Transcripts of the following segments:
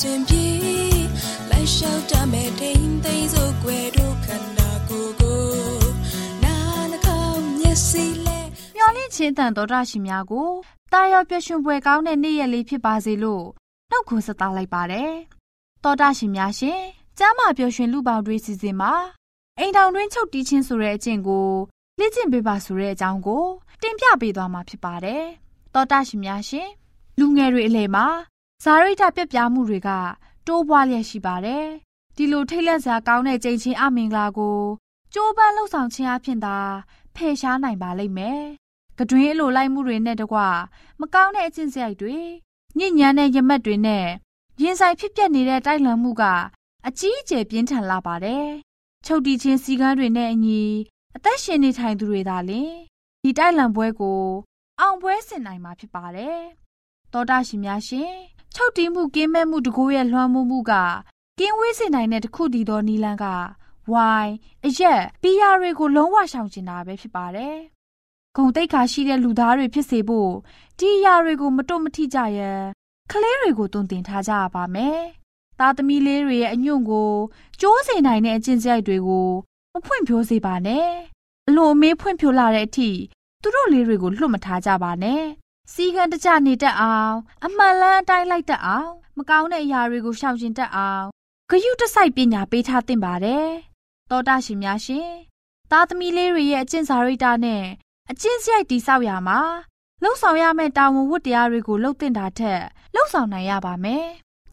စဉ်အစဉ်ပြေလိုက်လျှောက်တမဲ့ထိန်သိမ်းစို့ွယ်တို့ခန္ဓာကိုယ်ကိုနာနှကောင်းမျက်စိလဲမျောလင့်ချင်းတန်တော်တာရှင်များကိုတာယာပြည့်ရွှင်ပွဲကောင်းတဲ့နေ့ရက်လေးဖြစ်ပါစေလို့နှုတ်ခွန်းဆက်သလိုက်ပါတယ်။တော်တာရှင်များရှင်ကျမ်းမာပျော်ရွှင်လူပေါင်းတွေစီစဉ်မှာအိမ်ထောင်တွင်းချုပ်တီးခြင်းဆိုတဲ့အကျင့်ကိုလေ့ကျင့်ပေးပါဆိုတဲ့အကြောင်းကိုတင်ပြပေးသွားမှာဖြစ်ပါတယ်။တောတာရှင်များရှင်လူငယ်တွေအလဲမှာ ဇာရိတပြက်ပြားမှုတွေက တိုးပွားလျက်ရှိပါတယ်။ဒီလိုထိတ်လန့်စရာကောင်းတဲ့ကြိမ်ချင်းအမင်္ဂလာကိုကြိုးပမ်းလှုပ်ဆောင်ခြင်းအဖြစ်သာဖယ်ရှားနိုင်ပါလိမ့်မယ်။ကတွင်အလိုလိုက်မှုတွေနဲ့တကွမကောင်းတဲ့အကျင့်စရိုက်တွေညဉ့်ညမ်းတဲ့ရမက်တွေနဲ့ရင်ဆိုင်ဖြစ်ပျက်နေတဲ့တိုက်လှန်မှုကအကြီးအကျယ်ပြင်းထန်လာပါတယ်။ချုပ်တီချင်းစီကန်းတွေနဲ့အညီအသက်ရှင်နေထိုင်သူတွေသာလျှင်ဒီတိုက်လံပွဲကိုအောင်ပွဲဆင်နိုင်မှာဖြစ်ပါတယ်။သောတာရှင်များရှင် ချုပ်တီးမှုကင်းမဲ့မှုတကိုးရဲ့လွှမ်းမိုးမှုကကင်းဝေးစေနိုင်တဲ့တခုတည်သောနီလန်းကဝိုင်းအရက်ပီယာတွေကိုလုံးဝရှောင်ကျင်တာပဲဖြစ်ပါတယ်။ဂုံတိတ်ခါရှိတဲ့လူသားတွေဖြစ်စေဖို့ဒီအရာတွေကိုမတွတ်မထိကြရန်ကလေးတွေကိုတုံတင်ထားကြရပါမယ်သားသမီးလေးတွေရဲ့အညွန့်ကိုကျိုးစေနိုင်တဲ့အကျင့်စရိုက်တွေကိုမဖွင့်ဖြိုးစေပါနဲ့အလိုအမေးဖွင့်ဖြိုးလာတဲ့အထိသူတို့လေးတွေကိုလွတ်မထားကြပါနဲ့ စီကံတကြနေတတ်အောင်အမှန်လန်းအတိုင်းလိုက်တတ်အောင်မကောင်းတဲ့အရာတွေကိုရှောင်ကျဉ်တတ်အောင်ဂယုတစိုက်ပညာပေးထားသင့်ပါတယ်တောတာရှင်များရှင်သားသမီးလေးတွေရဲ့အကျင့်စာရိတ္တနဲ့အကျင့်စရိုက်တိဆောက်ရမှာလှုပ်ဆောင်ရမယ့်တာဝန်ဝတ္တရားတွေကိုလှုပ်တင်တာထက်လှုပ်ဆောင်နိုင်ရပါမယ်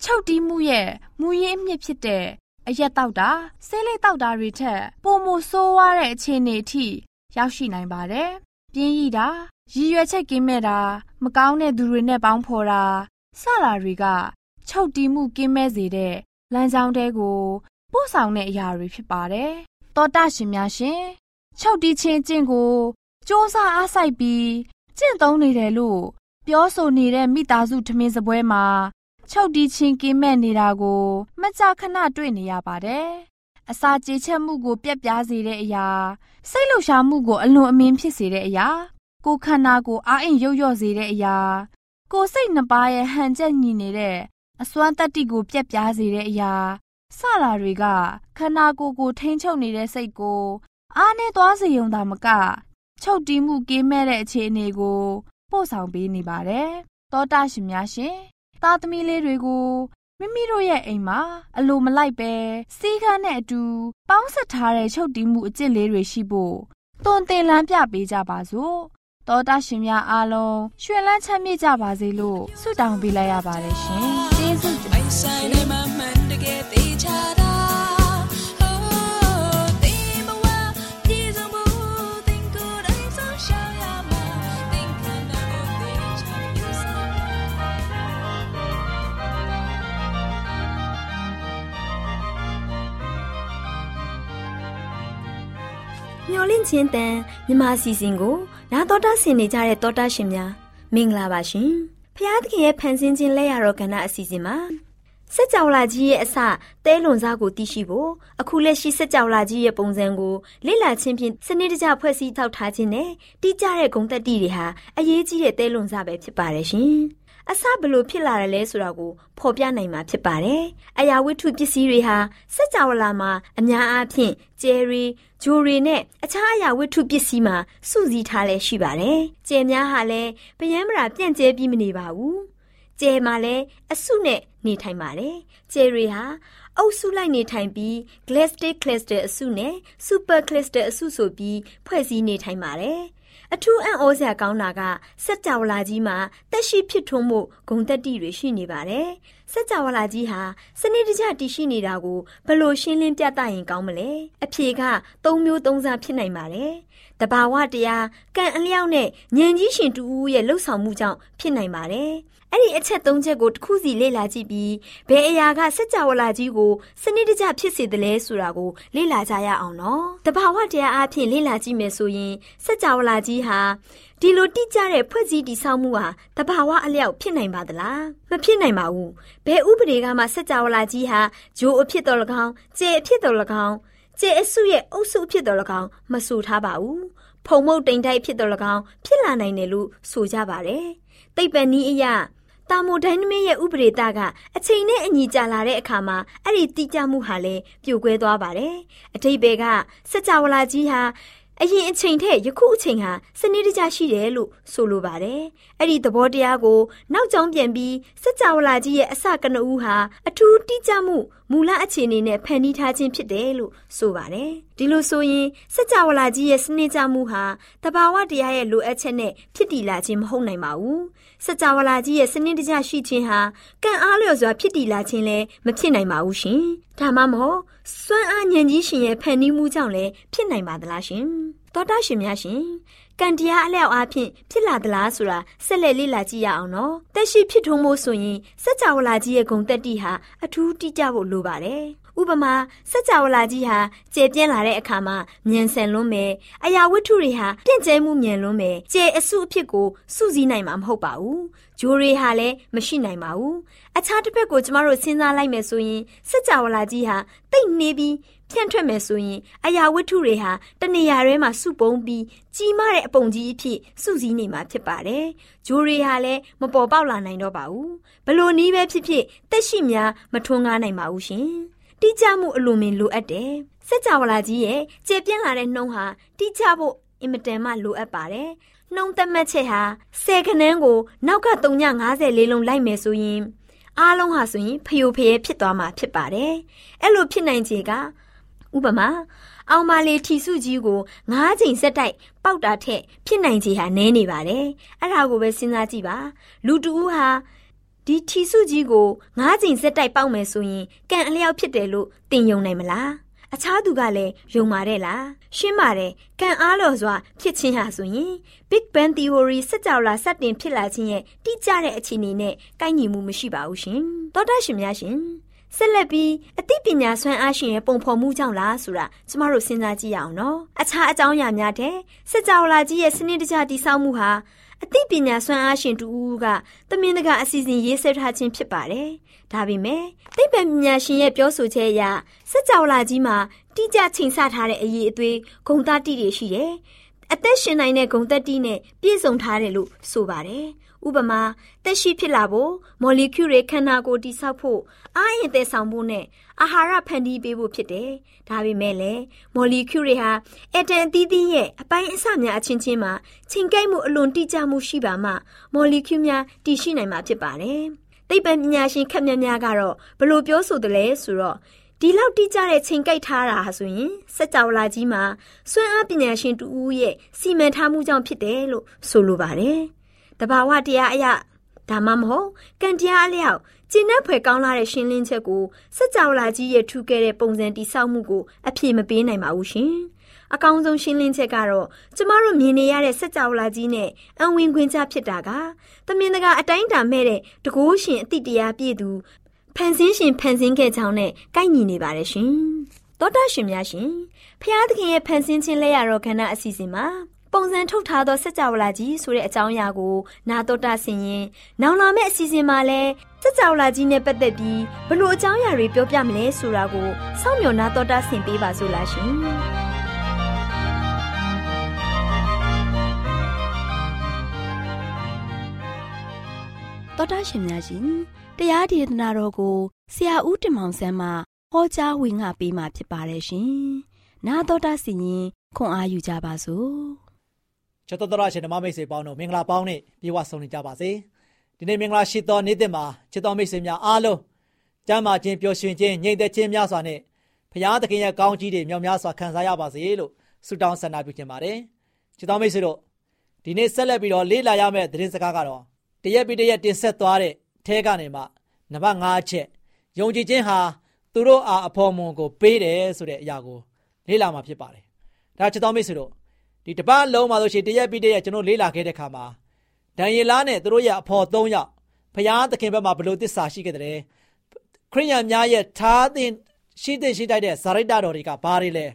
ချုပ်တီးမှုရဲ့မူရင်းအမြစ်ဖြစ်တဲ့အရက်တောက်တာဆေးလိပ်တောက်တာတွေထက်ပိုမိုဆိုးဝါးတဲ့အခြေအနေအထိရောက်ရှိနိုင်ပါတယ်။ပြင်းရည်တာ ရည်ရွယ်ချက်ကင်းမဲ့တာမကောင်းတဲ့သူတွေနဲ့ပေါင်းဖော်တာစလာတွေကချုပ်တီးမှုကင်းမဲ့စေတဲ့လမ်းကြောင်းတဲကိုပို့ဆောင်တဲ့အရာတွေဖြစ်ပါတယ်။တောတာရှင်များရှင်ချုပ်တီးခြင်းကျင့်ကိုစ조사အားစိုက်ပြီးကျင့်သုံးနေတယ်လို့ပြောဆိုနေတဲ့မိသားစုထမင်းစပွဲမှာချုပ်တီးချင်းကင်းမဲ့နေတာကိုမကြခဏတွေ့နေရပါတယ်။အစာကြေချက်မှုကိုပြက်ပြားစေတဲ့အရာစိတ်လှုပ်ရှားမှုကိုအလွန်အမင်းဖြစ်စေတဲ့အရာ ကိုခန္ဓာကိုအားအင်ရုပ်ရော့စေတဲ့အရာကိုစိတ်နှစ်ပါးရဲ့ဟန်ချက်ညီနေတဲ့အစွမ်းတတ္တိကိုပြက်ပြားစေတဲ့အရာစလာတွေကခန္ဓာကိုယ်ကိုထိန်းချုပ်နေတဲ့စိတ်ကိုအားနဲ့သွားစေုံသာမက ချုပ်တီးမှုကင်းမဲ့တဲ့အခြေအနေကိုပို့ဆောင်ပေးနေပါတယ်။သောတာရှင်များရှင်သားသမီးလေးတွေကိုမိမိတို့ရဲ့အိမ်မှာအလိုမလိုက်ပဲစီးကန်းနဲ့အတူပေါင်းဆက်ထားတဲ့ချုပ်တီးမှုအကျင့်လေးတွေရှိဖို့တွန်တင်လန်းပြပေးကြပါစို့ တောတာရှင်များအားလုံးရွှင်လန်းချမ်းမြေ့ကြပါစေလို့ဆုတောင်းပေးလိုက်ရပါတယ်ရှင်ကျေးဇူးတင်ပါတယ်ခမျော်လင့်ခြင်းတန်မြမစီစဉ်ကို နာတော်တာဆင်နေကြတဲ့တောတာရှင်များမင်္ဂလာပါရှင်ဖျားသခင်ရဲ့ဖန်ဆင်းခြင်းလက်ရတော်ကဏ္ဍအစီအစဉ်မှာစက်ကြောလာကြီးရဲ့အစတဲလွန်စားကိုသိရှိဖို့အခုလက်ရှိစက်ကြောလာကြီးရဲ့ပုံစံကိုလေ့လာခြင်းဖြင့်စနစ်တကျဖွဲ့စည်းထောက်ထားခြင်းနဲ့တိကျတဲ့ဂုဏ်သက်တည်တွေဟာအရေးကြီးတဲ့တဲလွန်စားပဲဖြစ်ပါတယ်ရှင် အစဘလို့ဖြစ်လာတယ်လဲဆိုတာကိုဖော်ပြနိုင်မှာဖြစ်ပါတယ်။အရာဝတ္ထုပစ္စည်းတွေဟာစัจ java လာမှာအများအားဖြင့်ကျယ်ရီဂျိုရီနဲ့အခြားအရာဝတ္ထုပစ္စည်းမှာစုစည်းထားလဲရှိပါတယ်။ကျယ်များဟာလည်းပယံမရာပြန့်ကျဲပြီးမနေပါဘူး။ကျယ်မှာလည်းအစုနဲ့နေထိုင်ပါတယ်။ကျယ်ရီဟာအုပ်စုလိုက်နေထိုင်ပြီး Glastic Cluster အစုနဲ့ Super Cluster အစုဆိုပြီးဖွဲ့စည်းနေထိုင်ပါတယ်။ အထူးအံ့ဩစရာကောင်းတာကစက်ကြောလာကြီးမှာတက်ရှိဖြစ်ထွန်းမှုဂုံတက်တိတွေရှိနေပါတယ်။စက်ကြောလာကြီးဟာစနစ်တကျတည်ရှိနေတာကိုဘလို့ရှင်းလင်းပြသရင်ကောင်းမလဲ။အဖြေက၃မျိုး၃စားဖြစ်နိုင်ပါတယ်။ တဘာဝတရားကံအလျောက်နဲ့ဉာဏ်ကြီးရှင်တူဦးရဲ့လှုပ်ဆောင်မှုကြောင့်ဖြစ်နိုင်ပါတယ်။အဲ့ဒီအချက်၃ချက်ကိုတစ်ခုစီလေ့လာကြည့်ပြီးဘယ်အရာကစัจ java လာကြီးကိုစနစ်တကျဖြစ်စေတယ်လဲဆိုတာကိုလေ့လာကြရအောင်နော်။တဘာဝတရားအဖြစ်လေ့လာကြည့်မယ်ဆိုရင်စัจ java လာကြီးဟာဒီလိုတိကျတဲ့ဖွဲ့စည်းတည်ဆောက်မှုဟာတဘာဝအလျောက်ဖြစ်နိုင်ပါသလားမဖြစ်နိုင်ပါဘူးဘယ်ဥပဒေကမှစัจ java လာကြီးဟာဂျိုးအဖြစ်တော်၎င်းကျေအဖြစ်တော်၎င်း ကျေအစုရဲ့အုပ်စုအဖြစ်တော်၎င်းမဆိုထားပါဘူးဖုံမုတ်တိမ်တိုက်ဖြစ်တော်၎င်းဖြစ်လာနိုင်တယ်လို့ဆိုကြပါတယ်သိပ္ပံနည်းအရာတာမိုဒိုင်းနမစ်ရဲ့ဥပဒေတာကအချိန်နဲ့အညီကြာလာတဲ့အခါမှာအဲ့ဒီတိကျမှုဟာလည်းပြိုကွဲသွားပါတယ်။အထိပ္ပယ်ကစကြဝဠာကြီးဟာအရင်အချိန်ထက်ယခုအချိန်ဟာစနစ်တကျရှိတယ်လို့ဆိုလိုပါတယ်။အဲ့ဒီသဘောတရားကိုနောက်ကျောင်းပြန်ပြီးစကြဝဠာကြီးရဲ့အစကနဦးဟာအထူးတိကျမှု မူလအခြေအနေနဲ့ဖန်တီးထားခြင်းဖြစ်တယ်လို့ဆိုပါတယ်။ဒီလိုဆိုရင်စကြဝဠာကြီးရဲ့စနစ်ကျမှုဟာတဘာဝတရားရဲ့လိုအပ်ချက်နဲ့ဖြစ်တည်လာခြင်းမဟုတ်နိုင်ပါဘူး။စကြဝဠာကြီးရဲ့စနစ်တကျရှိခြင်းဟာကံအားလျော်စွာဖြစ်တည်လာခြင်းလည်းမဖြစ်နိုင်ပါဘူးရှင်။ဒါမှမဟုတ်စွမ်းအားဉာဏ်ကြီးရှင်ရဲ့ဖန်တီးမှုကြောင့်လည်းဖြစ်နိုင်ပါသလားရှင်။ သောတာရှင်များရှင်ကံတရားအလျောက်အားဖြင့်ဖြစ်လာသလားဆိုတာဆက်လက်လေ့လာကြည့်ရအောင်နော်။တက်ရှိဖြစ်ထုံးဖို့ဆိုရင်စัจ java လာကြီးရဲ့ဂုံတက်တိဟာအထူးတိကျဖို့လိုပါတယ်။ဥပမာစัจ java လာကြီးဟာကျေပြင်းလာတဲ့အခါမှာမြန်ဆန်လွန်းမယ်။အရာဝတ္ထုတွေဟာပြင့်ကျဲမှုမြန်လွန်းမယ်။ကျေအစုအဖြစ်ကိုစုစည်းနိုင်မှာမဟုတ်ပါဘူး။ဂျိုတွေဟာလည်းမရှိနိုင်ပါဘူး။အခြားတစ်ဖက်ကိုကျမတို့စဉ်းစားလိုက်မယ်ဆိုရင်စัจ java လာကြီးဟာတိတ်နေပြီး ဖြန့်ထွက်မယ်ဆိုရင်အရာဝတ္ထုတွေဟာတနေရာထဲမှာစုပုံပြီးကြီးမားတဲ့အပုံကြီးအဖြစ်စုစည်းနေမှာဖြစ်ပါတယ်။ဂျိုတွေဟာလည်းမပေါ်ပေါက်လာနိုင်တော့ပါဘူး။ဘလို့နည်းပဲဖြစ်ဖြစ်တက်ရှိများမထွန်းကားနိုင်ပါဘူးရှင်။တိကျမှုအလိုမင်လိုအပ်တယ်။စက်ကြဝဠာကြီးရဲ့ကျေပြန့်လာတဲ့နှုံးဟာတိကျဖို့အင်မတန်မှလိုအပ်ပါတယ်။နှုံးသက်မှတ်ချက်ဟာဆယ်ခန်းကိုနောက်က350လေးလုံးလိုက်မယ်ဆိုရင်အားလုံးဟာဆိုရင်ဖျို့ဖျဲဖြစ်သွားမှာဖြစ်ပါတယ်။အဲ့လိုဖြစ်နိုင်ခြေက ဥပမာအောင်ပါလေထီစုကြီးကို၅ချိန်ဆက်တိုက်ပေါက်တာထက်ဖြစ်နိုင်ခြေဟာနည်းနေပါတယ်အဲ့ဒါကိုပဲစဉ်းစားကြည့်ပါလူတူဦးဟာဒီထီစုကြီးကို၅ချိန်ဆက်တိုက်ပေါက်မယ်ဆိုရင်ကံအလျောက်ဖြစ်တယ်လို့တင်ယုံနိုင်မလားအခြားသူကလည်းယုံပါတယ်လားရှင်းပါတယ်ကံအားလော်စွာဖြစ်ခြင်းဟာဆိုရင် Big Bang Theory စကြဝဠာစတင်ဖြစ်လာခြင်းရဲ့တိကျတဲ့အခြေအနေနဲ့ကိုက်ညီမှုမရှိပါဘူးရှင်သောတာရှင်များရှင် ဆက်လက်ပြီးအသိပညာဆွမ်းအားရှင်ရဲ့ပုံဖော်မှုကြောင့်လားဆိုတာကျမတို့စဉ်းစားကြည့်ရအောင်နော်အခြားအကြောင်းအရာများတဲ့စစ်ကြောလာကြီးရဲ့စနစ်တကျတည်ဆောက်မှုဟာအသိပညာဆွမ်းအားရှင်တူဦးကတမင်တကာအစီအစဉ်ရေးဆွဲထားခြင်းဖြစ်ပါတယ်ဒါပေမဲ့သိပ္ပံပညာရှင်ရဲ့ပြောဆိုချက်အရစစ်ကြောလာကြီးမှာတိကျချိန်ဆထားတဲ့အရေးအသွေးဂုံသားတိတွေရှိတယ်အသက်ရှင်နိုင်တဲ့ဂုံသက်တိနဲ့ပြည့်စုံထားတယ်လို့ဆိုပါတယ် ဥပမာတက်ရှိဖြစ်လာဖို့မော်လီကျူတွေခန္ဓာကိုယ်တိဆောက်ဖို့အားရင်သက်ဆောင်ဖို့နဲ့အာဟာရဖန်တီးပေးဖို့ဖြစ်တယ်။ဒါပေမဲ့လည်းမော်လီကျူတွေဟာအက်တန်အသီးသီးရဲ့အပိုင်းအစများအချင်းချင်းမှာချိန်ကိုက်မှုအလွန်တိကျမှုရှိပါမှမော်လီကျူများတည်ရှိနိုင်မှာဖြစ်ပါတယ်။သိပ္ပံပညာရှင်ခက်များများကတော့ဘလို့ပြောဆိုတယ်လဲဆိုတော့ဒီလောက်တိကျတဲ့ချိန်ကိုက်ထားတာဆိုရင်စက်ကြောလာကြီးမှာစွမ်းအားပညာရှင်တူဦးရဲ့စီမံထားမှုကြောင့်ဖြစ်တယ်လို့ဆိုလိုပါတယ်။ တဘာဝတရားအရာဒါမှမဟုတ်ကံတရားအလျောက်ကျင့်တဲ့ဖွယ်ကောင်းလာတဲ့ရှင်းလင်းချက်ကိုစัจ java လာကြီးရဲ့ထူခဲ့တဲ့ပုံစံတိဆောက်မှုကိုအပြည့်မပေးနိုင်ပါဘူးရှင်။အကောင်းဆုံးရှင်းလင်းချက်ကတော့ကျမတို့မြင်နေရတဲ့စัจ java လာကြီးနဲ့အဝင်ခွင့်ချဖြစ်တာကသမင်တကာအတိုင်းတာမဲ့တဲ့တကိုးရှင်အတိတရားပြည့်သူဖန်ဆင်းရှင်ဖန်ဆင်းခဲ့ကြောင်းနဲ့ကိုက်ညီနေပါတယ်ရှင်။တောတာရှင်များရှင်ဖျားသခင်ရဲ့ဖန်ဆင်းခြင်းလက်ရတော်ခန္ဓာအစီအစဉ်မှာ ပုံစံထုတ်ထားသောစကြဝဠာကြီးဆိုတဲ့အကြောင်းအရာကို နာတော်တာဆင်ရင်နောင်လာမယ့်အစီအစဉ်မှာလည်းစကြဝဠာကြီးနဲ့ပတ်သက်ပြီးဘလို့အကြောင်းအရာတွေပြောပြမလဲဆိုတာကိုစောင့်မျှော်နာတော်တာဆင်ပေးပါစို့လားရှင်တော်တာရှင်များရှင်တရားဒေသနာတော်ကိုဆရာဦးတင်မောင်ဆန်းမှဟောကြားဝင်ငါပေးมาဖြစ်ပါတယ်ရှင်။နာတော်တာစီရင်ခွန်အားယူကြပါစို့။ ချစ်တော်တော်ရှင်ဓမ္မမိတ်ဆွေပေါင်းတို့မင်္ဂလာပေါင်းနဲ့ပြေဝဆုံနေကြပါစေ။ဒီနေ့မင်္ဂလာရှိသောနေ့တစ်မှာချစ်တော်မိတ်ဆွေများအားလုံးကျမ်းမာခြင်းပျော်ရွှင်ခြင်းငြိမ်သက်ခြင်းများစွာနဲ့ဖရာသခင်ရဲ့ကောင်းကြီးတွေမြောက်များစွာခံစားရပါစေလို့ဆုတောင်းဆန္ဒပြုခြင်းပါတယ်။ချစ်တော်မိတ်ဆွေတို့ဒီနေ့ဆက်လက်ပြီးတော့လေ့လာရမယ့်သတင်းစကားကတော့တရက်ပြီးတရက်တင်ဆက်သွားတဲ့ထဲကနေမှနံပါတ်5အချက်ယုံကြည်ခြင်းဟာသူတို့အားအဖို့မွန်ကိုပေးတယ်ဆိုတဲ့အရာကိုလေ့လာမှာဖြစ်ပါတယ်။ဒါချစ်တော်မိတ်ဆွေတို့ ဒီတပတ်လုံးမှာဆိုရှင်တရက်ပြီးတရက်ကျွန်တော်လေ့လာခဲ့တဲ့အခါမှာဒံယေလနဲ့သူတို့ရဲ့အဖို့၃ယောက်ဖျားသခင်ဘက်မှာဘလို့တစ္ဆာရှိခဲ့တဲ့ခရိယန်များရဲ့ထားတဲ့ရှိတဲ့ရှိတိုက်တဲ့ဇာရိတတော်တွေကဘာတွေလဲ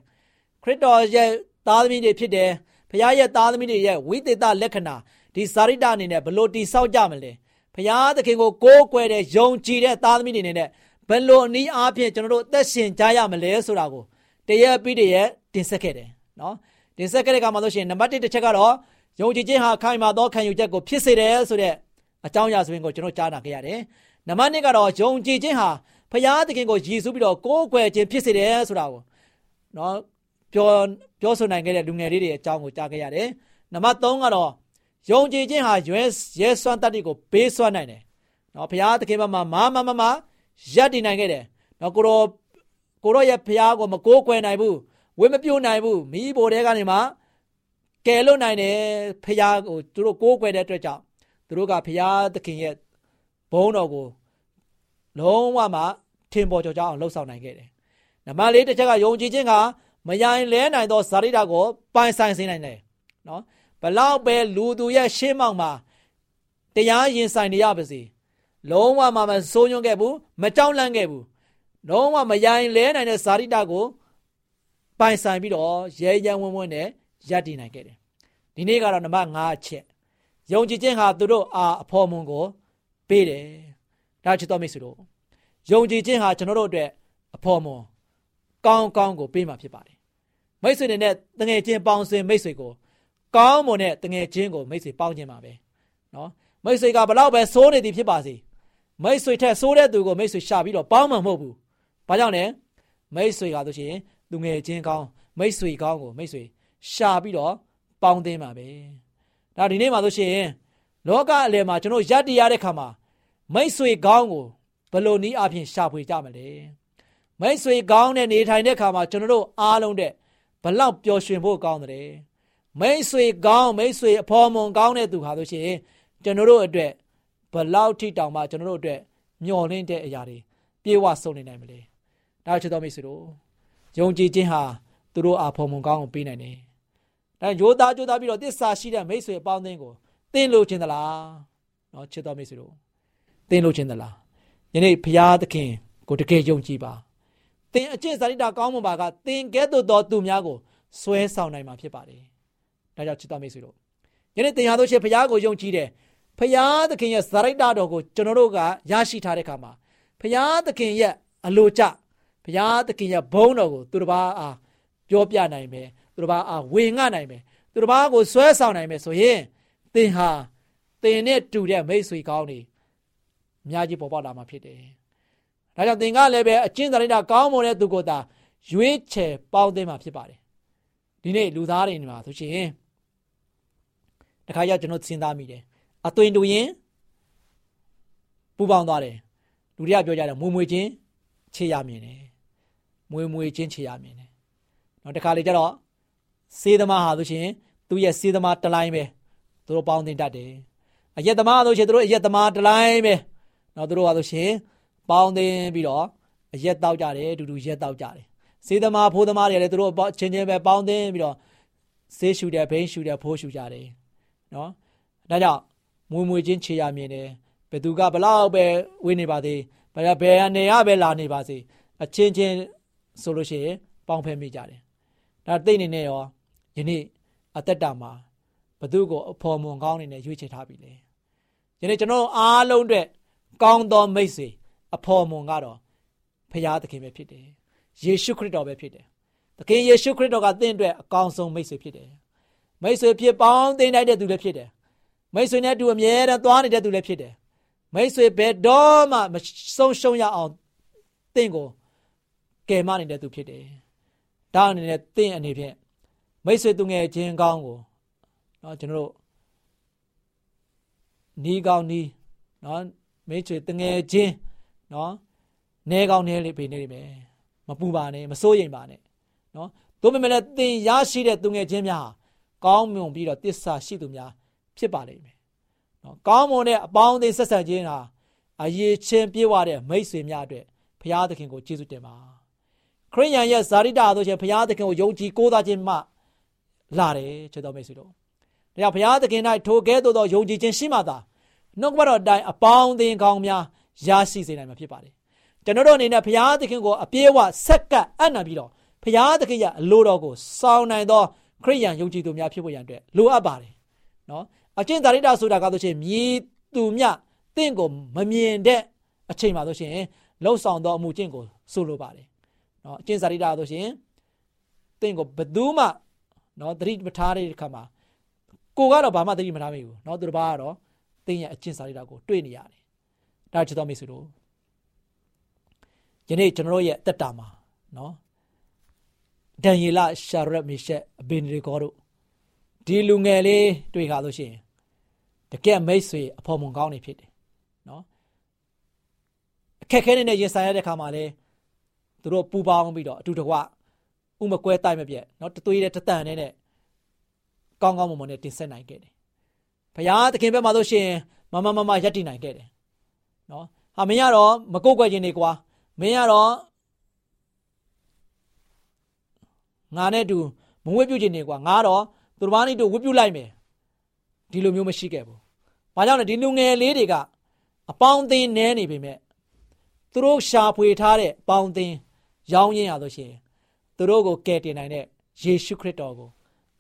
ခရစ်တော်ရဲ့သားသမီးတွေဖြစ်တယ်ဖခင်ရဲ့သားသမီးတွေရဲ့ဝိသေသလက္ခဏာဒီဇာရိတအနေနဲ့ဘလို့တိဆောက်ကြမလဲဖခင်သခင်ကိုကိုးကွယ်တဲ့ယုံကြည်တဲ့သားသမီးတွေအနေနဲ့ဘယ်လိုအနည်းအားဖြင့်ကျွန်တော်တို့အသက်ရှင်ကြရမလဲဆိုတာကိုတရက်ပြီးတရက်တင်ဆက်ခဲ့တယ်နော် တင်ဆက်ခဲ့တဲ့ကမှာဆိုရှင်နံပါတ်1တစ်ချက်ကတော့ယုံကြည်ခြင်းဟာခိုင်မာသောခံယူချက်ကိုဖြစ်စေတယ်ဆိုတဲ့အကြောင်းအရာဆိုရင်ကိုကျွန်တော်ကြားနာခဲ့ရတယ်နံပါတ်2ကတော့ယုံကြည်ခြင်းဟာဖရာသခင်ကိုယည်စုပြီးတော့ကိုးကွယ်ခြင်းဖြစ်စေတယ်ဆိုတာကိုနော်ပြောပြောဆိုနိုင်ခဲ့တဲ့လူငယ်လေးတွေအကြောင်းကိုကြားခဲ့ရတယ်နံပါတ်3ကတော့ယုံကြည်ခြင်းဟာရွဲရဲစွမ်းတတ်တွေကိုပေးစွမ်းနိုင်တယ်နော်ဖရာသခင်ဘက်မှာမာမမမရပ်တည်နိုင်ခဲ့တယ်။နော်ကိုရောကိုရောရဲ့ဖျားကိုမကိုးကွယ်နိုင်ဘူး ဝေမပြုတ်နိုင်ဘူးမိဘိုတဲကနေမှကယ်လွတ်နိုင်တယ်ဖျားကိုသူတို့ကိုးကွယ်တဲ့အတွက်ကြောင့်သူတို့ကဖျားသခင်ရဲ့ဘုန်းတော်ကိုလုံးဝမှထင်ပေါ်ကျော်ကြအောင်လှုပ်ဆောင်နိုင်ခဲ့တယ်။နံပါတ်၄တစ်ချက်ကယုံကြည်ခြင်းကမယိုင်လဲနိုင်သောဇာတိတာကိုပိုင်ဆိုင်စေနိုင်တယ်။နော်ဘလောက်ပဲလူသူရဲ့ရှေးမောက်မှာတရားရင်ဆိုင်နေရပါစေ။လုံးဝမမစိုးညွန့်ခဲ့ဘူးမကြောက်လန့်ခဲ့ဘူးလုံးဝမယိုင်လဲနိုင်တဲ့ဇာတိတကို ပိုင်ဆိုင်ပြီးတော့ရဲရဲဝံ့ဝံ့နဲ့ရပ်တည်နိုင်ခဲ့တယ်ဒီနေ့ကတော့နံပါတ်5အချက်ယုံကြည်ခြင်းဟာသူတို့အားအဖို့မွန်ကိုပေးတယ်ဒါချစ်တော်မိတ်ဆွေတို့ယုံကြည်ခြင်းဟာကျွန်တော်တို့အတွက်အဖို့မွန်ကောင်းကောင်းကိုပေးမှာဖြစ်ပါတယ်မိတ်ဆွေတွေနဲ့တငယ်ချင်းပေါင်းစင်မိတ်ဆွေကိုကောင်းမွန်တဲ့တငယ်ချင်းကိုမိတ်ဆွေပေါင်းခြင်းပါပဲနော်မိတ်ဆွေကဘလောက်ပဲစိုးနေသည်ဖြစ်ပါစေမိတ်ဆွေထက်ဆိုးတဲ့သူကိုမိတ်ဆွေရှာပြီးတော့ပေါင်းမှမဟုတ်ဘူး။ဘာကြောင့်လဲမိတ်ဆွေကဆိုရှင် သူငယ်ချင်းကောင်းမိတ်ဆွေကောင်းကိုမိတ်ဆွေရှာပြီးတော့ပေါင်းသင်းပါပဲ။ဒါဒီနေ့မှာဆိုရှင်လောကအလယ်မှာကျွန်တော်ရပ်တည်ရတဲ့ခါမှာမိတ်ဆွေကောင်းကိုဘယ်လိုနည်းအားဖြင့်ရှာဖွေကြမလဲ။မိတ်ဆွေကောင်းနဲ့နေထိုင်တဲ့ခါမှာကျွန်တော်တို့အားလုံးတဲ့ဘလောက်ပျော်ရွှင်ဖို့ကောင်းတယ်။မိတ်ဆွေကောင်းမိတ်ဆွေအဖော်မွန်ကောင်းတဲ့သူဟာဆိုရှင်ကျွန်တော်တို့အတွက်ဘလောက်ထိတောင်မှကျွန်တော်တို့အတွက်မျော်လင့်တဲ့အရာတွေပြေဝဆုံးနေနိုင်မလဲဒါချစ်တော်မိတ်ဆွေတို့ ယုံကြည်ခြင်းဟာသူတို့အားဖို့မကောင်းကိုပေးနိုင်တယ်ဒါရိုးသားကြိုးသားပြီးတော့တစ္ဆာရှိတဲ့မိတ်ဆွေအပေါင်းအသင်းကိုသင်လို့ခြင်းသလားနော်ချစ်တော်မိတ်ဆွေတို့သင်လို့ခြင်းသလားယနေ့ဘုရားသခင်ကိုတကယ်ယုံကြည်ပါသင်အကျင့်စာရိတ္တကောင်းမွန်ပါကသင်ကဲ့သို့သောသူများကိုဆွဲဆောင်နိုင်မှာဖြစ်ပါတယ်ဒါကြောင့်ချစ်တော်မိတ်ဆွေတို့ယနေ့သင်ဟာတို့ရှိဘုရားကိုယုံကြည်တယ်ဖရာသခင်ရဲ့ဇာရိတ္တတော်ကိုကျွန်တော်တို့ကရရှိထားတဲ့အခါမှာဖရာသခင်ရဲ့အလိုကျ ဖရာသခင်ရဲ့ဘုန်းတော်ကိုသူတစ်ပါးအားပြောပြနိုင်မယ်သူတစ်ပါးအားဝေငှနိုင်မယ်သူတစ်ပါးကိုဆွဲဆောင်နိုင်မယ်ဆိုရင်သင်ဟာသင်နဲ့တူတဲ့မိတ်ဆွေကောင်းတွေအများကြီးပေါ်ပေါက်လာမှာဖြစ်တယ်။ဒါကြောင့်သင်ကလည်းပဲအကျင့်စာရိတ္တကောင်းမွန်တဲ့သူကိုသာရွေးချယ်ပေါင်းသိမ်းမှာဖြစ်ပါတယ်။ဒီနေ့လူသားတွေနေမှာဆိုရှင်တခါကျကျွန်တော်စဉ်းစားမိတယ်အသွင်တူရင်ပူပေါင်းသွားတယ်လူတွေကပြောကြတယ်မွေမွေချင်း ခြေရမြင်တယ်မွေမွေချင်းခြေရမြင်တယ်နောက်တစ်ခါလေကျတော့စေးသမားဟာဆိုရှင်သူ့ရဲ့စေးသမားတလိုင်းပဲသူတို့ပေါင်းတင်တတ်တယ်အရက်သမားဆိုရှင်သူတို့အရက်သမားတလိုင်းပဲနောက်သူတို့ဟာဆိုရှင်ပေါင်းတင်ပြီးတော့အရက်တောက်ကြတယ်အတူတူရက်တောက်ကြတယ်စေးသမားဖိုးသမားတွေလည်းသူတို့ချင်းချင်းပဲပေါင်းတင်ပြီးတော့ဆေးရှူတယ်ဘိန်းရှူတယ်ဖိုးရှူကြတယ်နော်ဒါကြောင့်မွေမွေချင်းခြေရမြင်တယ်ဘယ်သူကဘလောက်ပဲဝေးနေပါသေး ဘယ်ဘယ်အနေရပဲလာနေပါစေအချင်းချင်းဆိုလို့ရှိရင်ပေါင်းဖက်မိကြတယ်ဒါသိနေနဲ့ရောယနေ့အသက်တာမှာဘသူကိုအဖော်မွန်ကောင်းနေနဲ့ရွေးချယ်ထားပြီလေယနေ့ကျွန်တော်အားလုံးအတွက်ကောင်းသောမိတ်ဆွေအဖော်မွန်ကတော့ဖရာသခင်ပဲဖြစ်တယ်ယေရှုခရစ်တော်ပဲဖြစ်တယ်သခင်ယေရှုခရစ်တော်ကသင်အတွက်အကောင်းဆုံးမိတ်ဆွေဖြစ်တယ်မိတ်ဆွေဖြစ်ပေါင်းသိနိုင်တဲ့သူလည်းဖြစ်တယ်မိတ်ဆွေနဲ့အတူအမြဲတမ်းသွားနေတဲ့သူလည်းဖြစ်တယ် မိတ်ဆွေဘယ်တော့မှမဆုံးရှုံးရအောင်သင်ကိုကယ်မနေတဲ့သူဖြစ်တယ်ဒါအနေနဲ့သင်အနေဖြင့်မိတ်ဆွေသူငယ်ချင်းကောင်းကိုเนาะကျွန်တော်တို့နီးကောင်းနီးเนาะမိတ်ဆွေတငယ်ချင်းเนาะနဲကောင်းနဲလေးပေးနေလိမ့်မယ်မပူပါနဲ့မစိုးရိမ်ပါနဲ့เนาะသို့ပေမဲ့လည်းသင်ရရှိတဲ့သူငယ်ချင်းများဟာကောင်းမွန်ပြီးတော့တစ္ဆာရှိသူများဖြစ်ပါလိမ့်မယ် နော်ကောင်းမွန်တဲ့အပေါင်းအသင်းဆက်ဆံခြင်းဟာအရေးချင်းပြေဝတဲ့မိတ်ဆွေများအတွက်ဘုရားသခင်ကိုကျေးဇူးတင်ပါခရိယန်ရဲ့ဇာတိတာဆိုရှင်ဘုရားသခင်ကိုယုံကြည်ကိုးစားခြင်းမှလာတယ်ချစ်တော်မိတ်ဆွေတို့ဒါကြောင့်ဘုရားသခင်၌ထိုကဲ့သို့သောယုံကြည်ခြင်းရှိမှသာနှုတ်ကပတော်အတိုင်းအပေါင်းအသင်းကောင်းများရရှိစေနိုင်မှာဖြစ်ပါတယ်ကျွန်တော်တို့အနေနဲ့ဘုရားသခင်ကိုအပြည့်အဝဆက်ကပ်အံ့နာပြီးတော့ဘုရားသခင်ရဲ့အလိုတော်ကိုစောင့်နိုင်သောခရိယန်ယုံကြည်သူများဖြစ်ဖို့ရန်အတွက်လိုအပ်ပါတယ်နော် အကျင့်သာရိတာဆိုတာကဆိုရှင်မြည်သူမြတင့်ကိုမမြင်တဲ့အချိန်မှာဆိုရှင်လှုပ်ဆောင်သောအမှုကျင့်ကိုဆိုလိုပါတယ်နော်အကျင့်သာရိတာဆိုရှင်တင့်ကိုဘယ်သူမှနော်သတိမထားတဲ့အခါမှာကိုကတော့ဘာမှသတိမထားမိဘူးနော်သူတစ်ပါးကတော့တင်းရဲ့အကျင့်စာရိတ္တကိုတွေ့နေရတယ်ဒါချစ်တော်မိတ်ဆွေတို့ယနေ့ကျွန်တော်ရဲ့တက်တာမှာနော်ဒန်ယေလရှာရက်မီရှက်အဘင်ရီကောတို့ဒီလူငယ်လေးတွေ့ခါလို့ရှိရင် တကယ်မိတ်ဆွေအဖော်မွန်ကောင်းနေဖြစ်တယ်နော်အခက်ခဲနေနဲ့ရင်ဆိုင်ရတဲ့ခါမှာလေသူတို့ပူပေါင်းပြီးတော့အတူတကွဥမကွဲတိုက်မပြက်နော်တသွေးတဲ့တတန်နဲ့ကောင်းကောင်းမွန်မွန်နဲ့တင်ဆက်နိုင်ခဲ့တယ်။ဘုရားသခင်ဘက်မှာဆိုရှင်မမမမယက်တည်နိုင်ခဲ့တယ်။နော်။ဟာမင်းကတော့မကိုက်ွယ်ခြင်းနေကွာ။မင်းကတော့ငါနဲ့တူမဝတ်ပြုခြင်းနေကွာ။ငါတော့သူတစ်ပါးနဲ့တူဝတ်ပြုလိုက်မယ်။ ဒီလိုမျိုးမရှိခဲ့ဘူး။ဘာကြောင့်လဲဒီလူငယ်လေးတွေကအပေါင်းအသင်းနဲနေပေမဲ့သူတို့ရှာဖွေထားတဲ့အပေါင်းအသင်းရောင်းရင်းရဆိုရှင်သူတို့ကိုကယ်တင်နိုင်တဲ့ယေရှုခရစ်တော်ကို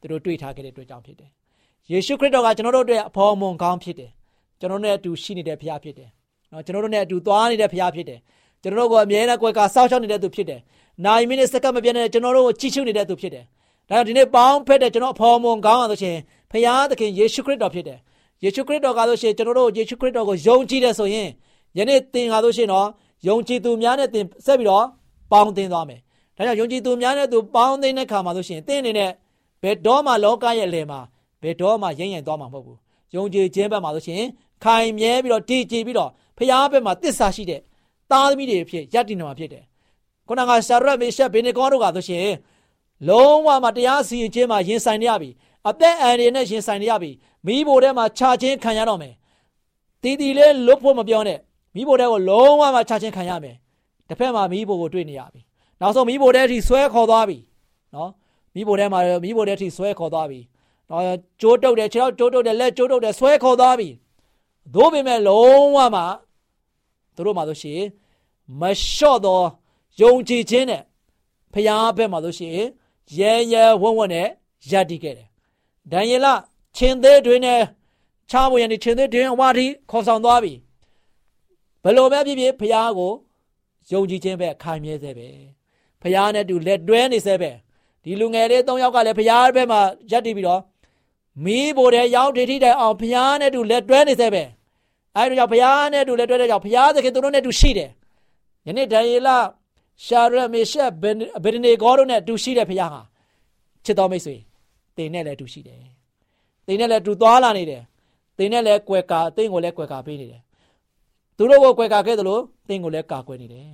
သူတို့တွေ့ထားခဲ့တဲ့အတွက်ကြောင့်ဖြစ်တယ်။ယေရှုခရစ်တော်ကကျွန်တော်တို့အတွက်အဖော်မွန်ကောင်းဖြစ်တယ်။ကျွန်တော်တို့နဲ့အတူရှိနေတဲ့ဘုရားဖြစ်တယ်။နော်ကျွန်တော်တို့နဲ့အတူသွားနေတဲ့ဘုရားဖြစ်တယ်။ကျွန်တော်တို့ကိုအမြဲတမ်းကြွယ်ကစောင့်ရှောက်နေတဲ့သူဖြစ်တယ်။နိုင်မိနစ်စက္ကန့်မပြတ်နေတဲ့ကျွန်တော်တို့ကိုချီးချူးနေတဲ့သူဖြစ်တယ်။ဒါကြောင့်ဒီနေ့ပေါင်းဖက်တဲ့ကျွန်တော်အဖော်မွန်ကောင်းအောင်ဆိုရှင် ဘုရားသခင်ယေရှုခရစ်တော်ဖြစ်တယ်။ယေရှုခရစ်တော်ကဆိုရှင်ကျွန်တော်တို့ယေရှုခရစ်တော်ကိုယုံကြည်တယ်ဆိုရင်ယနေ့သင်ကားဆိုရှင်တော့ယုံကြည်သူများနဲ့သင်ဆက်ပြီးတော့ပေါင်းသင်းသွားမယ်။ဒါကြောင့်ယုံကြည်သူများနဲ့သူပေါင်းသင်းတဲ့ခါမှာဆိုရှင်သင်အနေနဲ့ဘယ်တော့မှလောကရဲ့လယ်မှာဘယ်တော့မှရိမ့်ရိမ့်သွားမှာမဟုတ်ဘူးယုံကြည်ခြင်းဘက်မှာဆိုရှင်ခိုင်မြဲပြီးတော့တည်ကြည်ပြီးတော့ဖရားဘက်မှာတစ္ဆာရှိတဲ့သားသမီးတွေဖြစ်ယက်တည်နေမှာဖြစ်တယ်ခုနကရှာရက်မေရှက်ဘေနေကောတို့ကဆိုရှင်လုံးဝမှတရားစီရင်ခြင်းမှာရင်ဆိုင်ရပြီ အသက်အန္တရာယ်နဲ့ရင်ဆိုင်ရပြီမိဘိုထဲမှာခြာချင်းခံရတော့မယ်တီတီလေးလွတ်ဖို့မပြောနဲ့မိဘိုထဲကိုလုံးဝမှခြာချင်းခံရမယ်တစ်ဖက်မှာမိဘိုကိုတွေ့နေရပြီနောက်ဆုံးမိဘိုထဲအထိဆွဲခေါ်သွားပြီနော်မိဖို့ထဲမှာမိဖို့ထဲထိဆွဲခေါ်သွားပြီ။တော့ကြိုးတုပ်တယ်ခြေထောက်ကြိုးတုပ်တယ်လက်ကြိုးတုပ်တယ်ဆွဲခေါ်သွားပြီ။သို့ပေမဲ့လုံးဝမှသူတို့မှဆိုရှင်မလျှော့သောယုံကြည်ခြင်းနဲ့ဖျားဘက်မှာဆိုရှင်ရဲရဲဝံ့ဝံ့နဲ့ယက်တည်ခဲ့တယ်။ ဒံယေလချင်းသေးတွင်နဲ့ချားဝင်ရနေချင်းသေးတွင်အဝါထိခေါ်ဆောင်သွားပြီ။ဘလို့ပဲဖြစ်ဖြစ်ဖျားကိုယုံကြည်ခြင်းပဲခိုင်မြဲစေပဲ။ဖျားနဲ့တူလက်တွဲနေစေပဲ။ဒီလူငယ်လေး၃ယောက်ကလည်းဘုရားဘက်မှာရက်တည်ပြီးတော့မီးဘိုတဲ့ရောက်ဒိဋ္ဌိတိုင်အောင်ဘုရားနဲ့တူလက်တွဲနေသေးပဲအဲဒီကြောင့်ဘုရားနဲ့တူလက်တွဲတဲ့ကြောင့်ဘုရားသခင်သူတို့နဲ့တူရှိတယ်ယနေ့ဒံယေလရှာရမေရှက်ဗေဒနေဂေါတို့နဲ့တူရှိတဲ့ဘုရားဟာချစ်တော်မိတ်ဆွေ တင်နဲ့လည်းတူရှိတယ်တင်နဲ့လည်းတူသွားလာနေတယ်တင်နဲ့လည်းကွယ်ကာတင်ကိုလည်းကွယ်ကာပေးနေတယ်သူတို့ကိုကွယ်ကာခဲ့သလိုတင်ကိုလည်းကာကွယ်နေတယ်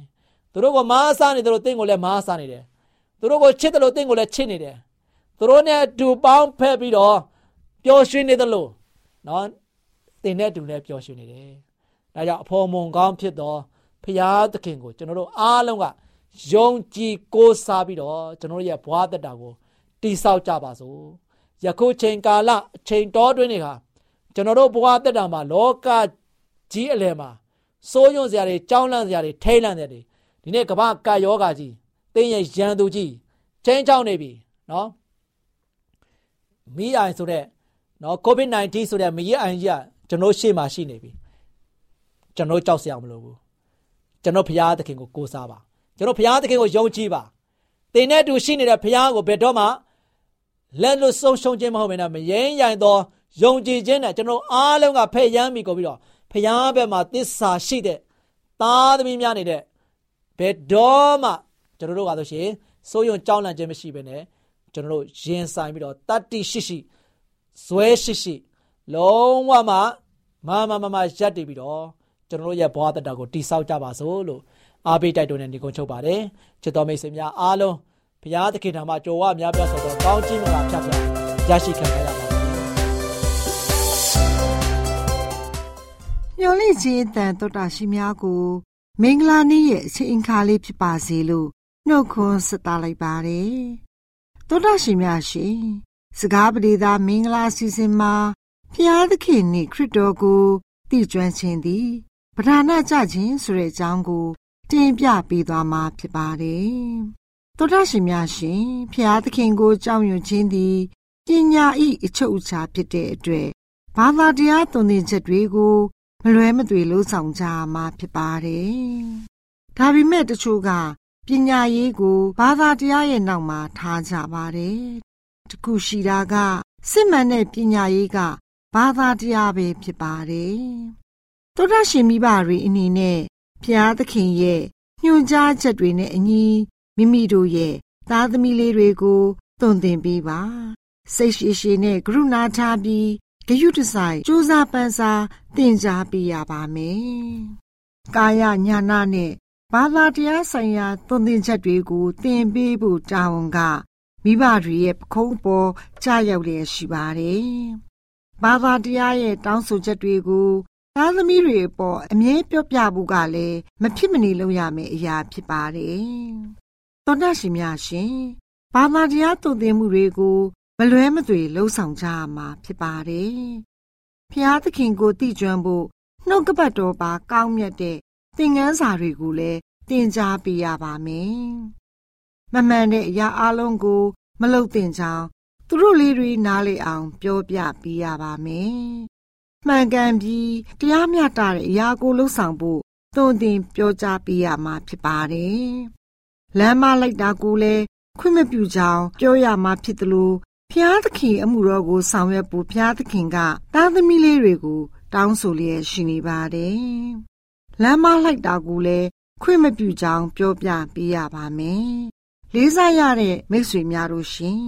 သူတို့ကမားစားနေတယ်လို့တင်ကိုလည်းမားစားနေတယ်သူတို့ကိုချစ်တယ်လို့တင့်ကိုလည်းချစ်နေတယ်သူတို့နဲ့အတူပေါင်းဖက်ပြီးတော့ပျော်ရွှင်နေတယ်လို့နော်တင်နဲ့အတူလည်းပျော်ရွှင်နေတယ်ဒါကြောင့်အဖော်မုံကောင်းဖြစ်သောဖရာသခင်ကိုကျွန်တော်တို့အားလုံးကယုံကြည်ကိုးစားပြီးတော့ကျွန်တော်တို့ရဲ့ဘဝတက်တာကို တိဆောက်ကြပါစို့ယခုချိန်ကာလအချိန်တော်တွင်းတွေဟာကျွန်တော်တို့ဘဝတက်တာမှာလောကကြီးအလယ်မှာစိုးရွံ့စရာတွေကြောင်းလန့်စရာတွေထိတ်လန့်စရာတွေဒီနေ့ကမ္ဘာကာယောဂါကြီးတင်းရဲ့ရန်သူကြီးချင်းချောင်းနေပြီနော်မီးအိုင်ဆိုတဲ့နော် COVID-19 ဆိုတဲ့မီးအိုင်ကြီးကကျွန်တော်ရှေ့မှာရှိနေပြီကျွန်တော်ကြောက်စရာမလိုဘူးကျွန်တော်ဘုရားသခင်ကိုကိုးစားပါကျွန်တော်ဘုရားသခင်ကိုယုံကြည်ပါတင်နဲ့တူရှိနေတဲ့ဘုရားကိုဘယ်တော့မှ လက်လွတ်ဆုံးရှုံးခြင်းမဟုတ်ဘဲနဲ့မယင်းရိုင်သောယုံကြည်ခြင်းနဲ့ကျွန်တော်အားလုံးကဖဲ့ရမ်းမိကိုပြီးတော့ဘုရားဘက်မှာသစ္စာရှိတဲ့သားသမီးများနေတဲ့ဘယ်တော့မှကျွန်တော်တို့ကဆိုရှင်စိုးရုံကြောက်လန့်ခြင်းမရှိဘဲနဲ့ကျွန်တော်တို့ရင်ဆိုင်ပြီးတော့တတ္တိရှိရှိဇွဲရှိရှိလုံးဝမှမမမမရက်တည်ပြီးတော့ကျွန်တော်တို့ရဲ့ဘဝတတကိုတိဆောက်ကြပါစို့လို့အားပေးတိုက်တွန်းနေနေကုန်ချုပ်ပါတယ်ချစ်တော်မိတ်ဆွေများအားလုံး ဘုရားသခင်ထံမှာကြိုဝများပြတ်ဆိုတော့ကောင်းချီးမင်္ဂလာဖြတ်ဖြတ်ရရှိခံရပါပါမျော်လင့်ခြင်းတန်တော်တာရှိများကို မင်္ဂလာနေ့ရဲ့အချိန်အခါလေးဖြစ်ပါစေလို့နှုတ်ခွန်းဆက်သလိုက်ပါတယ်တော်တာရှိများရှင်စကားပရိသာမင်္ဂလာစီစဉ်မှာဖျားသခင်နှင့်ခရစ်တော်ကိုတည်ကျွမ်းခြင်းသည်ပဓာနာကြခြင်းဆိုတဲ့အကြောင်းကို တင်ပြပေးသွားမှာဖြစ်ပါတယ် တော်တာရှိများရှင်ဖျားသခင်ကိုကြောက်ရွံ့ခြင်းသည်ပညာဤအချုပ်အခြာဖြစ်တဲ့အတွက်ဘာသာတရားသွန်သင်ချက်တွေကိုမလွဲမသွေလှုံ့ဆော်ကြမှာဖြစ်ပါတယ်။ဒါပေမဲ့တချို့ကပညာရေးကိုဘာသာတရားရဲ့နောက်မှာထားကြပါတယ်။တခုရှိတာကစစ်မှန်တဲ့ပညာရေးကဘာသာတရားပဲဖြစ်ပါတယ်။သောတာရှင်မိဘတွေအနေနဲ့ဘုရားသခင်ရဲ့ညွှန်ကြားချက်တွေနဲ့အညီ မိမိတို့ရဲ့သားသမီးလေးတွေကိုသွန်သင်ပေးပါ။စိတ်ရှိရှိနဲ့ကရုဏာထားပြီးဂယုတဆိုင်စူးစားပန်းစားသင်ကြားပေးရပါမယ်။ကာယညာနာနဲ့ဘာသာတရားဆိုင်ရာသွန်သင်ချက်တွေကိုသင်ပေးဖို့တာဝန်ကမိဘတွေရဲ့ပခုံးပေါ်ကြားရောက်လျက်ရှိပါတယ်။ဘာသာတရားရဲ့တောင်းဆိုချက်တွေကိုသားသမီးတွေအပေါ်အမြဲပြောပြဖို့ကလည်းမဖြစ်မနေလုပ်ရမယ့်အရာဖြစ်ပါတယ်။ သောတာရှင်များရှင်ဘာသာတရားသွန်သင်မှုတွေကိုမလွဲမသွေလှုံ့ဆော်ကြရမှာဖြစ်ပါတယ်။ဖျားသခင်ကိုတည်ကျွမ်းဖို့နှုတ်ကပတ်တော်ပါကောင်းမြတ်တဲ့သင်ခန်းစာတွေကိုလည်းသင်ကြားပေးရပါမယ်။မမှန်တဲ့အရာအလုံးကို မလုပ်သင့်ကြောင်းသူတို့လေးတွေနားလေအောင် ပြောပြပေးရပါမယ်။မှန်ကန်ပြီးတရားမျှတတဲ့အရာကိုလှုံ့ဆော်ဖို့သွန်သင်ပြောကြားပေးရမှာဖြစ်ပါတယ်။ လမ်းမလိုက်တာကိုလည်းခွင့်မပြုကြောင်းပြောရမှာဖြစ်သလိုဖျားသခင်အမှုတော်ကိုဆောင်ရွက်ဖို့ဖျားသခင်ကသားသမီးလေးတွေကို တောင်းဆိုလျက်ရှိနေပါတယ်။လမ်းမလိုက်တာကိုလည်းခွင့်မပြုကြောင်းပြောပြပေးရပါမယ်။လေးစားရတဲ့မိတ်ဆွေများတို့ရှင်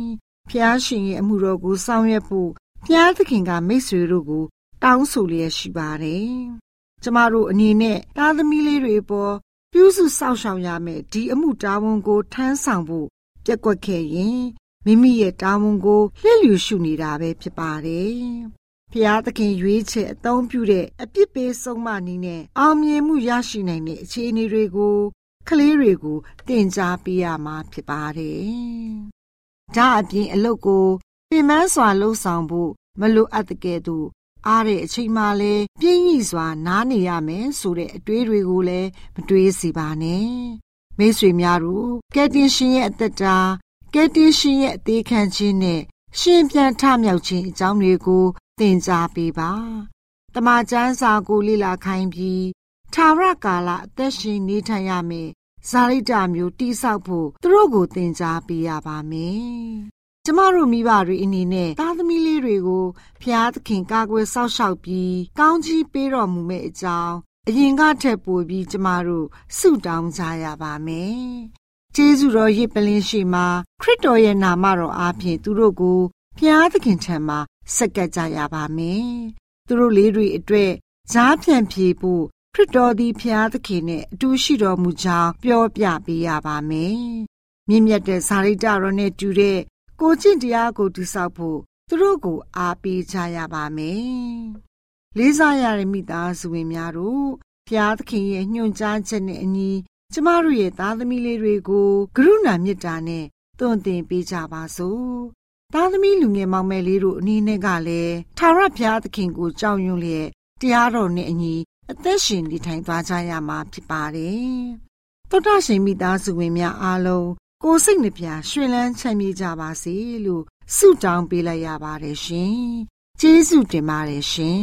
ဖျားရှင်ရဲ့အမှုတော်ကိုဆောင်ရွက်ဖို့ဖျားသခင်ကမိတ်ဆွေတို့ကို တောင်းဆိုလျက်ရှိပါတယ်။ကျမတို့အနေနဲ့သားသမီးလေးတွေပေါ် ပြုစုစောင့်ရှောက်ရမယ်ဒီအမှုတာဝန်ကိုထမ်းဆောင်ဖို့ပြက်ကွက်ခဲ့ရင်မိမိရဲ့တာဝန်ကိုလှည့်လျူရှုနေတာပဲဖြစ်ပါတယ်။ဖျားသခင်ရွေးချယ်အသုံးပြုတဲ့အပြစ်ပေးဆုံးမနည်းနဲ့အောင်မြင်မှုရရှိနိုင်တဲ့အခြေအနေတွေကိုကလေးတွေကိုသင်ကြားပေးရမှာဖြစ်ပါတယ်။ဒါအပြင်အလုပ်ကိုပြင်ပန်းစွာလှုပ်ဆောင်ဖို့မလိုအပ်တဲ့ကဲ့သို့ အားတဲ့အချိန်မှလည်းပြင်းရည်စွာနားနေရမယ်ဆိုတဲ့အတွေးတွေကိုလည်းမတွေးစီပါနဲ့မိတ်ဆွေများတို့ကယ်တင်ရှင်ရဲ့အသက်တာကယ်တင်ရှင်ရဲ့အသေးခံခြင်းနဲ့ရှင်ပြန်ထမြောက်ခြင်းအကြောင်းတွေကိုသင်ကြားပေးပါ။တမန်ကျမ်းစာကိုလေ့လာခိုင်းပြီးထာဝရကာလအသက်ရှင်နေထိုင်ရမယ်။ဇာတိတမျိုးတိဆောက်ဖို့သူတို့ကိုသင်ကြားပေးရပါမယ်။ ကျမတို့မိဘတွေအနေနဲ့သားသမီးလေးတွေကိုဖျားသခင်ကာကွယ်စောင့်ရှောက်ပြီးကောင်းချီးပေးတော်မူမယ့်အကြောင်းအရင်ကထက်ပိုပြီးကျမတို့ဆုတောင်းကြရပါမယ်ကျေးဇူးတော်ရစ်ပလင်းရှိမှာခရစ်တော်ရဲ့နာမတော်အားဖြင့်သူတို့ကိုဘုရားသခင်ထံမှာဆက်ကပ်ကြရပါမယ်။သူတို့လေးတွေအတွက်ဈာပြန်ဖြေဖို့ခရစ်တော်သည်ဘုရားသခင်နဲ့အတူရှိတော်မူကြောင်းပြောပြပေးရပါမယ်။မြင့်မြတ်တဲ့ဇာတိတော်နဲ့တူတဲ့ ကိုကျင့်တရားကိုတည်ဆောက်ဖို့သူတို့ကိုအားပေးကြရပါမယ်။လေးစားရတဲ့မိသားစုဝင်များတို့ဘုရားသခင်ရဲ့ညွှန်ကြားချက်နဲ့အညီကျမတို့ရဲ့သားသမီးလေးတွေကိုကရုဏာမေတ္တာနဲ့သွန်သင်ပေးကြပါစို့။သားသမီးလူငယ်မောင်မယ်လေးတို့အနေနဲ့ကလည်းထာဝရဘုရားသခင်ကိုကြောက်ရွံ့လျက်တရားတော်နဲ့အညီအသက်ရှင်နေထိုင်သွားကြရမှာဖြစ်ပါတယ်။သောတာရှင်မိသားစုဝင်များအားလုံး ကိုယ်စိတ်နှပြရှင်လန်းချမ်းမြေ့ကြပါစေလို့ဆုတောင်းပေးလိုက်ရပါတယ်ရှင်ကျေးဇူးတင်ပါတယ်ရှင်